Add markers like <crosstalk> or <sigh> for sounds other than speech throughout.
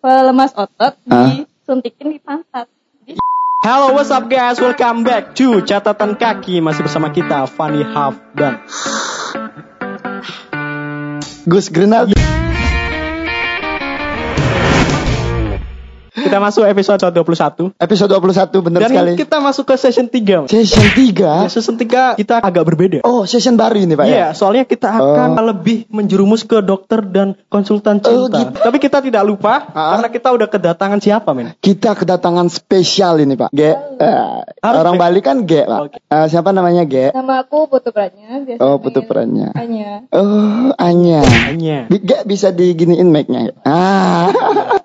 pelemas otot Hah? disuntikin di pantat. Halo, what's up guys? Welcome back to Catatan Kaki Masih bersama kita, Fanny Half dan Gus Grenade. Kita masuk episode 21 Episode 21 bener Dan sekali. kita masuk ke session 3 Session 3. Ya, Session 3 kita agak berbeda Oh, session baru ini, Pak ya? Iya, soalnya kita akan lebih menjerumus ke dokter dan konsultan Oh, cinta. gitu. Tapi kita tidak lupa Ah. karena kita udah kedatangan siapa, men? Kita kedatangan spesial ini, Pak. G. eh, Harus orang G. Bali kan G, Pak. Oke. Eh, siapa namanya G? nama aku Putu Pranya, biasa Oh, Putu Pranya. Anya. Oh, Anya. Hanya. Bi- G bisa diginiin mic-nya. Ah.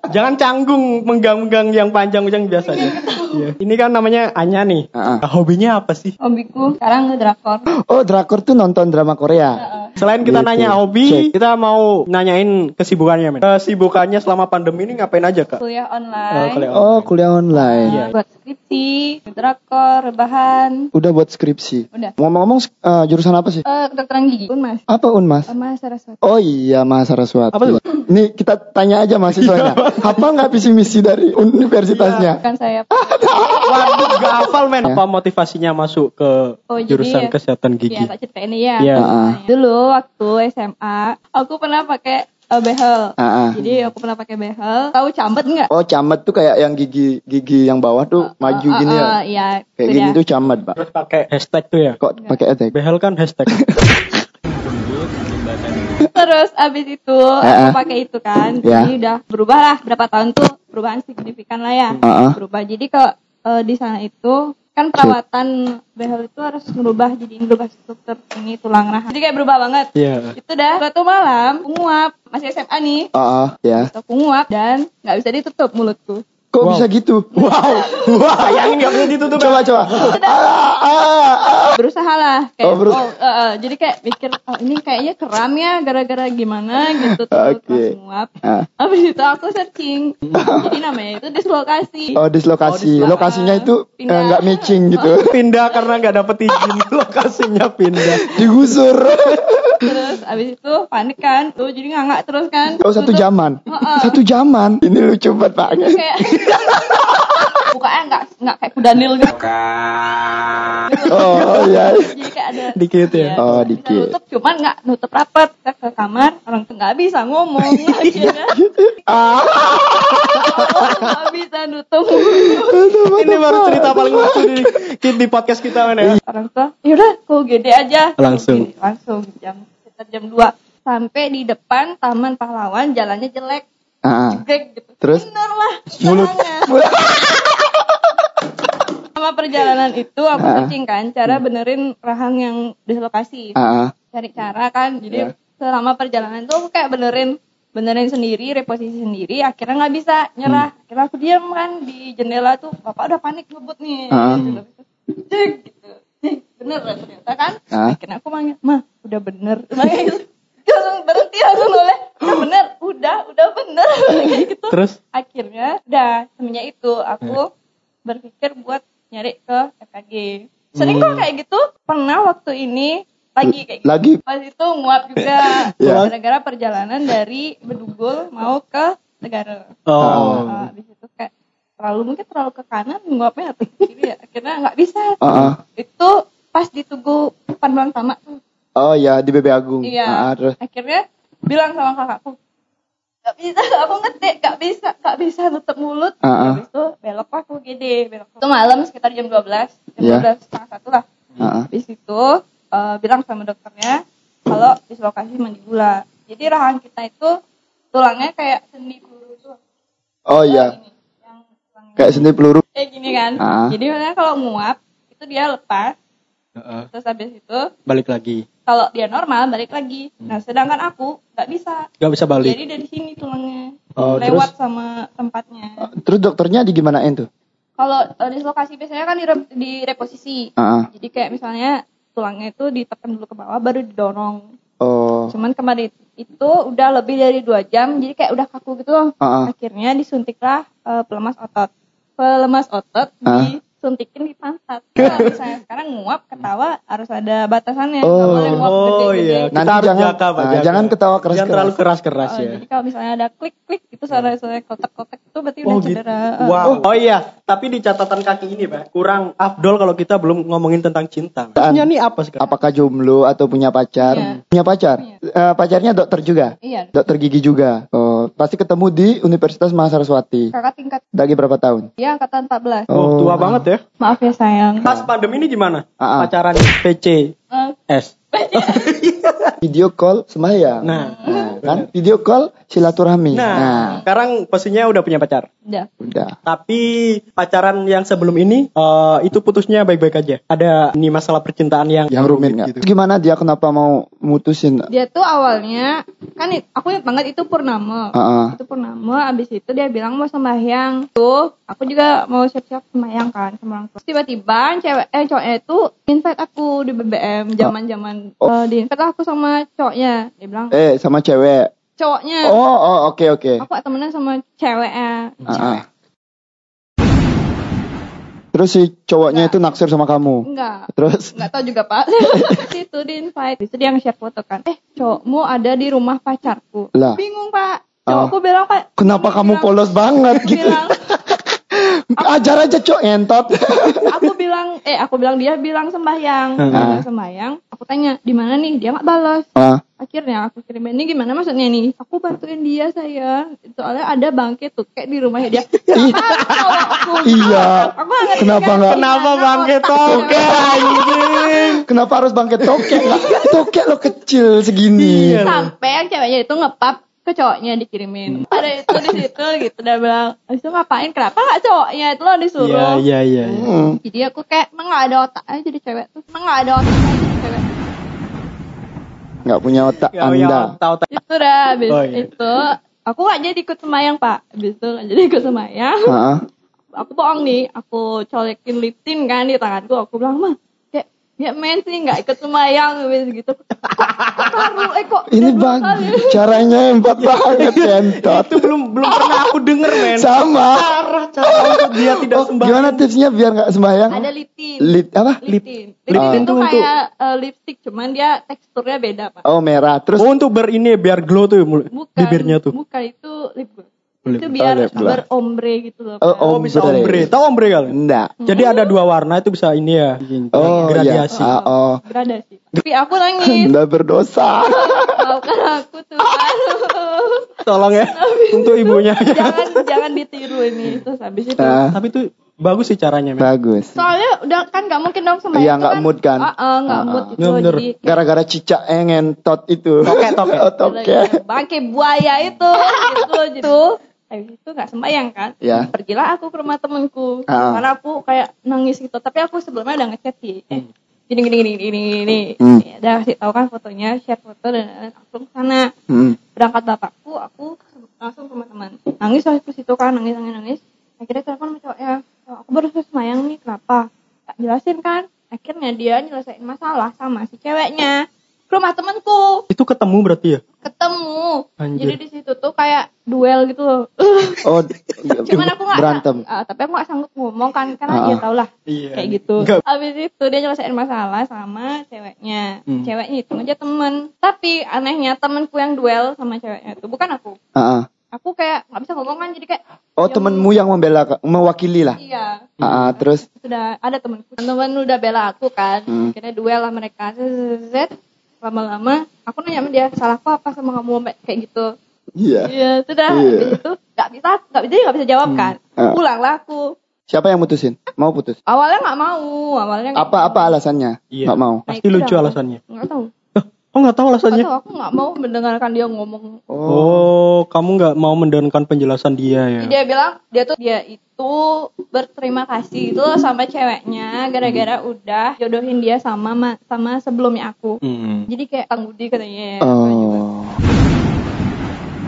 Jangan canggung menggang-menggang yang panjang-panjang biasanya. Iya. Ini kan namanya Anya nih. Ah. Hobinya apa sih? Hobiku sekarang ngedrakor. Oh, drakor tuh nonton drama Korea. Selain kita Gitu. nanya hobi, Cek. kita mau nanyain kesibukannya, men. Kesibukannya selama pandemi ini ngapain aja, Kak? Kuliah Oh, online. kuliah Oh, kuliah online. Iya. Buat skripsi, drakor, rebahan. Udah buat skripsi. Udah. Ngomong-ngomong eh, jurusan apa sih? Eh, kedokteran gigi pun mas. Apa Unmas? Sama Saraswati. Oh iya, Mas Saraswati. Apa tuh? Ini kita tanya aja mahasiswanya. Hafal nggak visi misi dari universitasnya? Kan saya <laughs> Waduh, gak hafal, men. Apa motivasinya masuk ke Oh, jadi jurusan ya- kesehatan gigi? Iya, tak ceritain ini ya. Iya. Ah. Dulu waktu SMA, aku pernah pakai eh, behel. Ah. Jadi aku pernah pakai behel. Tahu cambet nggak? Oh camet tuh kayak yang gigi gigi yang bawah tuh maju Eh, gini eh, ya. Iya. Kayak gini dia. tuh camet, Pak. Terus pakai hashtag tuh ya? Kok pakai etek? Behel kan hashtag. <laughs> Terus abis itu Eh, aku pakai itu kan. Ya. Jadi udah berubah lah berapa tahun tuh perubahan signifikan lah ya. Ah. Berubah. Jadi kalau eh, di sana itu kan perawatan behel itu harus merubah jadi merubah struktur ini tulang rahang. Jadi kayak berubah banget. Iya. Itu dah suatu malam aku nguap masih SMA nih. Ah, ah, ya. Aku nguap dan nggak bisa ditutup mulutku. Kok Wow. bisa gitu? <laughs> Wow, wah, bayangin gak bisa ditutup. Coba coba. Ah, ah, ah. berusaha lah kayak Oh, oh, berus- eh, eh, jadi kayak mikir oh ini kayaknya keram ya gara-gara gimana gitu <laughs> Oke. pas nguap Ah. habis itu aku searching <laughs> jadi namanya itu dislokasi Oh dislokasi. Oh, dislokasi. Lokasinya itu eh, nggak matching gitu. Pindah karena nggak dapet izin lokasinya pindah. Digusur. terus habis itu panik kan tuh jadi ngangak terus kan Oh satu Tutup. jaman. Heeh. Satu jaman. Ini lucu banget Pak. kayak bukanya nggak nggak kayak kudanil gitu Oh iya. jadi kayak ada Dikit ya. Iya, Oh, dikit. nutup cuman nggak nutup Kita ke kamar orang tuh nggak bisa ngomong akhirnya <laughs> Ah. nggak bisa nutup Ini baru cerita paling lucu di, di podcast kita men ya. orang tua yaudah ke UGD aja Langsung. Langsung jam sekitar jam 2 sampai di depan Taman Pahlawan jalannya jelek Ah. Greg gitu Terus? bener lah Mulut. sama perjalanan itu aku searching kan cara benerin rahang yang dislokasi cari cara kan jadi Ya. selama perjalanan tuh aku kayak benerin benerin sendiri reposisi sendiri akhirnya nggak bisa nyerah Hmm. akhirnya aku diam kan di jendela tuh bapak udah panik ngebut nih Ah. gitu. Cek, gitu Cek, bener lah ternyata kan Ah. akhirnya aku manggil mah udah bener gitu. <laughs> langsung berhenti langsung noleh udah bener udah udah bener <laughs> gitu Terus akhirnya udah semenjak itu aku berpikir buat nyari ke FKG sering kok kayak gitu pernah waktu ini lagi kayak gitu Lagi. pas itu nguap juga <laughs> Ya. gara-gara perjalanan dari Bedugul mau ke Negara oh. Nah, habis itu kayak terlalu mungkin terlalu ke kanan nguapnya atau ke kiri ya akhirnya nggak bisa Ah, ah. itu pas di Tugu Panduan Tamak tuh Oh ya di BB Agung. Iya. Terus. Akhirnya bilang sama kakakku, gak bisa, <laughs> aku ngetik, gak bisa, gak bisa nutup mulut. Ah, ah. Habis itu belok ke UGD, belok. Itu malam sekitar jam 12, jam Iya. 12 setengah satu lah. Ah, ah. Habis itu eh, bilang sama dokternya kalau dislokasi mandibula. Jadi rahang kita itu tulangnya kayak sendi peluru tuh. Oh iya. Ini, yang tulangnya Kayak sendi peluru. kayak gini kan. Ah. Jadi makanya kalau nguap itu dia lepas, Heeh. terus habis itu Balik lagi. Kalau dia normal balik lagi. Nah sedangkan aku nggak bisa. Gak bisa balik. Jadi dari sini tulangnya Oh, lewat sama tempatnya. Terus dokternya di gimanain tuh? Kalau eh, dislokasi biasanya kan di, di reposisi. Ah, ah. Jadi kayak misalnya tulangnya itu ditekan dulu ke bawah baru didorong. Oh. Cuman kemarin itu udah lebih dari dua jam jadi kayak udah kaku gitu loh. Ah, ah. Akhirnya disuntiklah eh, pelemas otot. Pelemas otot Ah. Suntikin di pantat. Nah, <laughs> misalnya sekarang nguap ketawa harus ada batasannya. Oh. boleh nguap Oh gede-gede. iya, Nanti kita harus jangan- jaga, Pak. ah, jaga. jangan ketawa keras-keras. Jangan terlalu keras-keras Oh, ya. Jadi kalau misalnya ada klik-klik itu suara-suara kotak-kotak itu berarti Oh udah gitu. cedera. Wow. Oh iya, tapi di catatan kaki ini, Pak, kurang afdol kalau kita belum ngomongin tentang cinta. Maksudnya nih apa sekarang? Apakah jomblo atau punya pacar? Iya. Punya pacar? Punya. Eh, pacarnya dokter juga? Iya. Dokter gigi juga. Oh, pasti ketemu di Universitas Mahasaraswati. Kakak tingkat Lagi berapa tahun? dia angkatan 14. Oh, tua banget ya. Maaf ya sayang. Pas pandemi ini gimana? Ah, ah. Pacaran PC Eh, S. <laughs> Video call sembahyang. Nah. Nah, kan? Video call silaturahmi. Nah, Nah, sekarang posisinya udah punya pacar. udah. udah. Tapi pacaran yang sebelum ini eh, itu putusnya baik-baik aja. Ada ini masalah percintaan yang Yang rumit nggak? gitu. Gimana dia kenapa mau mutusin? Dia tuh awalnya kan aku ingat banget itu purnama. Ah, ah. Itu purnama abis itu dia bilang mau sembahyang. Tuh, aku juga mau siap-siap sembahyang kan sama orang tua. Tiba-tiba cewek eh cowoknya itu invite aku di BBM zaman-zaman Oh. eh, di invite aku sama cowoknya. Dia bilang Eh, sama cewek. Cowoknya. Oh, oh, oke, oke. Aku gak temenan sama ceweknya. Ah, ah. Terus si cowoknya itu naksir sama kamu. Enggak. Terus Nggak tahu juga pak. <laughs> itu di invite. Itu dia nge-share foto kan. Eh cowokmu ada di rumah pacarku. Lah. Bingung pak. Cowokku bilang pak. kenapa kamu bilang- polos banget <laughs> gitu? Bilang, Ajar aja cok entot. aku bilang, eh aku bilang dia bilang sembahyang. Hmm. Dia bilang sembahyang. Aku tanya di mana nih? Dia nggak balas. ah, Akhirnya aku kirim ini gimana maksudnya nih? Aku bantuin dia sayang. Soalnya ada bangke tuh kayak di rumahnya dia. <laughs> Iya. Aku ngerti Kenapa kan nggak- Kenapa bangke toke anjing? kenapa harus bangkit tokek? Nggak- Tokek lo kecil segini. Iya. sampai yang ceweknya itu ngepap ke cowoknya dikirimin ada itu di situ gitu dia bilang "Abis itu ngapain kenapa nggak cowoknya itu lo Iya, disuruh iya, iya. iya. Hmm. jadi aku kayak emang nggak ada otak aja jadi cewek tuh emang nggak ada otak aja jadi cewek Nggak punya otak Ya, ya, anda. tahu-tahu. itu dah abis Oh, iya. itu aku nggak jadi ikut semayang pak abis itu nggak jadi ikut semayang ah. aku bohong nih aku colekin lip tint kan di tanganku aku bilang mah ya men sih nggak ikut semayang gitu baru eh kok Ini bang, kali? caranya hebat banget entot. Itu belum belum pernah aku denger, men. Sama. Cara cara untuk dia tidak Oh, sembahyang. gimana tipsnya biar nggak sembahyang? ada lip tint Lip apa? lip tint. lip Lip tint tint itu tuh untuk- kayak eh, lipstick, cuman dia teksturnya beda pak. Oh merah. Terus Oh, untuk ber ini biar glow tuh Bukan. bibirnya tuh. Bukan itu lip gloss. Itu biar Oh, berombre gitu loh. Oh, Pak. Oh, bisa Ombre. ombre. Tahu ombre kali? enggak. Jadi ada dua warna itu bisa ini ya. Oh Gradiasi. iya. Ah, oh. Gradasi. Tapi aku nangis. Anda berdosa. <laughs> Maafkan aku Tuhan. Tolong ya untuk ibunya. jangan jangan ditiru ini. Terus habis itu. Ah, Tapi itu bagus sih caranya, men. bagus. Soalnya udah kan nggak mungkin dong sama Iya, nggak mood kan? Ah, ah, nggak Ah, mood ah. itu. Bener, bener. Jadi Gara-gara cicak yang ngentot itu. Tokek, tokek. <laughs> Oh, tokek. bangke buaya itu gitu gitu <laughs> habis itu nggak sembahyang kan? Ya. pergilah aku ke rumah temenku Ah. karena aku kayak nangis gitu. Tapi aku sebelumnya udah ngechat sih. Eh, gini gini gini gini gini. Hmm. ya, udah kasih tahu kan fotonya share foto dan langsung ke sana. Hmm. berangkat bapakku aku langsung ke rumah teman. Nangis ke situ kan nangis nangis nangis. Akhirnya telepon sama cowoknya. "Oh, aku baru selesai semayang nih kenapa? Tak jelasin kan. Akhirnya dia nyelesain masalah sama si ceweknya ke rumah temanku Itu ketemu berarti ya? ketemu Anjir. jadi di situ tuh kayak duel gitu loh Oh, <laughs> cuman aku nggak berantem. ah, tapi aku nggak sanggup ngomong kan karena Ah. dia tau lah Iya. kayak gitu Enggak. habis itu dia nyelesain masalah sama ceweknya Hmm. ceweknya itu aja temen tapi anehnya temenku yang duel sama ceweknya itu bukan aku Ah, ah. aku kayak nggak bisa ngomong kan jadi kayak Oh, yang- temenmu yang membela, mewakili lah. iya Ah, ah, terus sudah ada temenku temen udah bela aku kan Hmm. akhirnya duel lah mereka Zet, lama-lama aku nanya sama dia salahku apa sama kamu kayak gitu iya. Iya, sudah. Iya. Habis itu nggak bisa, nggak bisa, nggak bisa jawab kan. Ah. Pulanglah aku. Siapa yang mutusin? Mau putus? Awalnya nggak mau, awalnya nggak Apa apa alasannya? Iya. Nggak mau. Nah, Pasti lucu alasannya. Nggak tahu. Oh, nggak tahu alasannya. tahu. Aku nggak mau mendengarkan dia ngomong. Oh. Oh, kamu nggak mau mendengarkan penjelasan dia ya? Dia bilang dia tuh dia itu berterima kasih itu sama ceweknya gara-gara udah jodohin dia sama ma- sama sebelumnya aku. Hmm. Jadi kayak tanggudi katanya. Oh.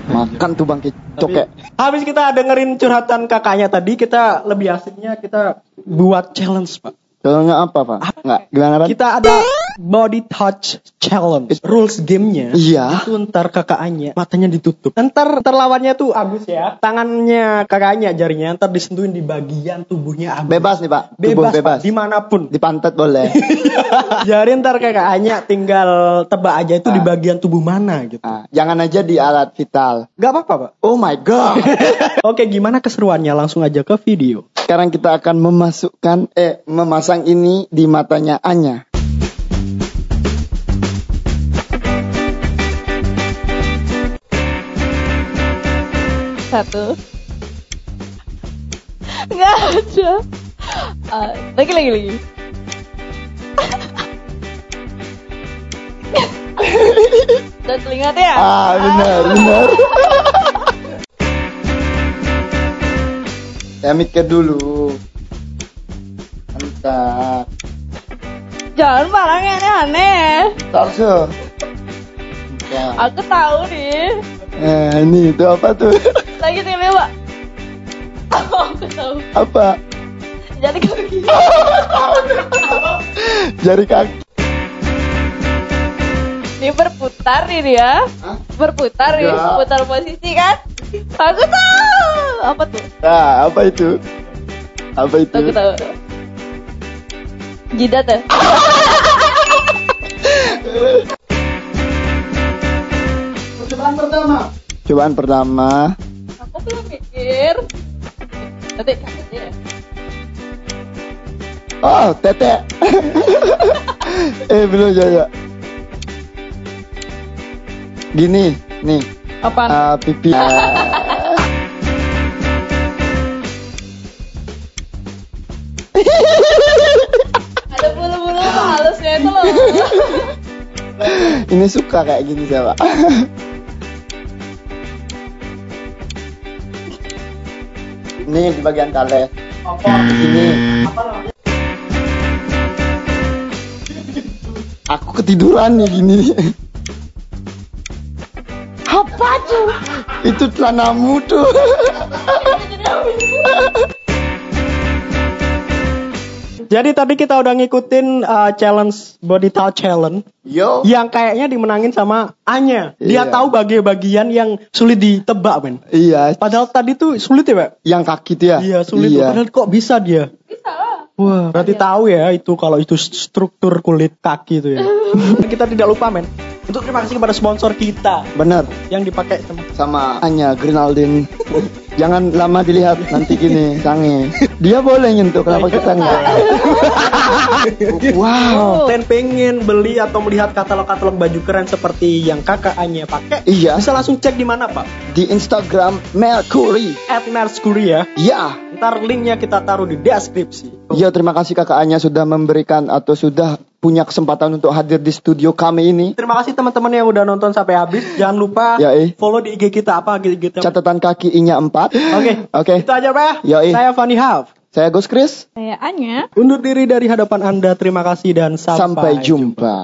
Makan tuh bangkit cokek. Habis kita dengerin curhatan kakaknya tadi, kita lebih asiknya kita buat challenge, Pak. Soalnya apa, Pak? Nggak, gimana, Ran? Kita ada body touch challenge. Rules gamenya. Iya. Itu ntar kakak Anya matanya ditutup. Ntar terlawannya tuh Agus ya. Tangannya kakak Anya jarinya ntar disentuhin di bagian tubuhnya Agus. Bebas nih pak. Tubuh Bebas, bebas. Pak, di mana pun. Di pantat boleh. <laughs> Jadi ntar kakak Anya tinggal tebak aja itu di Ah. bagian tubuh mana gitu. Ah, jangan aja di alat vital. Gak apa-apa pak. Oh my god. <laughs> Oke gimana keseruannya langsung aja ke video. Sekarang kita akan memasukkan eh memasang ini di matanya Anya. Satu. Nggak ada. Ah, lagi lagi lagi. Dan telinga ya? Ah benar benar. Saya mikir dulu. Mantap. Jangan barang yang aneh-aneh. Tarso. Aku tahu nih. Eh, ini itu apa tuh? Lagi tele, Pak. Aku tahu. apa? Jadi kaki. Jari kaki. Ini berputar ini ya. Hah? Berputar nih, Enggak. putar posisi kan? Aku tahu. Apa tuh? Nah, apa itu? Apa itu? Aku tahu. Jidat ya? Cobaan pertama. Cobaan pertama. Nanti ya. Oh, tete. <laughs> eh, belum ya. Gini, nih. Apaan? ah, pipi. <laughs> Ada bulu-bulu halusnya itu loh. <laughs> Ini suka kayak gini saya, Ini di bagian kale. Apa? Ini. Apa namanya? Aku ketiduran nih gini. Apa tuh? Itu celanamu tuh. Jadi tadi kita udah ngikutin uh, challenge body touch challenge Yo. yang kayaknya dimenangin sama Anya. Dia Iya. tahu bagian-bagian yang sulit ditebak, men. Iya, Padahal tadi tuh sulit ya, Pak? yang kaki tuh ya. Iya, sulit. tuh. Iya. Padahal kok bisa dia? Bisa lah. Wah, berarti tahu ya itu kalau itu struktur kulit kaki itu ya. <laughs> kita tidak lupa, men. Untuk terima kasih kepada sponsor kita Bener. yang dipakai sama sama Anya Grinaldin. <laughs> Jangan lama dilihat nanti gini sange. Dia boleh nyentuh kenapa kita enggak? <laughs> wow. Dan pengen beli atau melihat katalog-katalog baju keren seperti yang kakak Anya pakai, Iya, bisa langsung cek di mana, Pak? di Instagram Mercury. At Mercury ya. Ya. Ntar linknya kita taruh di deskripsi. Iya, terima kasih Kakak Anya sudah memberikan atau sudah punya kesempatan untuk hadir di studio kami ini. Terima kasih teman-teman yang udah nonton sampai habis. Jangan lupa Ya, eh. follow di IG kita apa IG kita. Catatan kaki I-nya 4. Oke. Oke. Itu aja Pak ya. Eh. Saya Fanny Half. Saya Gus Kris. Saya Anya. Undur diri dari hadapan Anda. Terima kasih dan sampai, Sampai jumpa.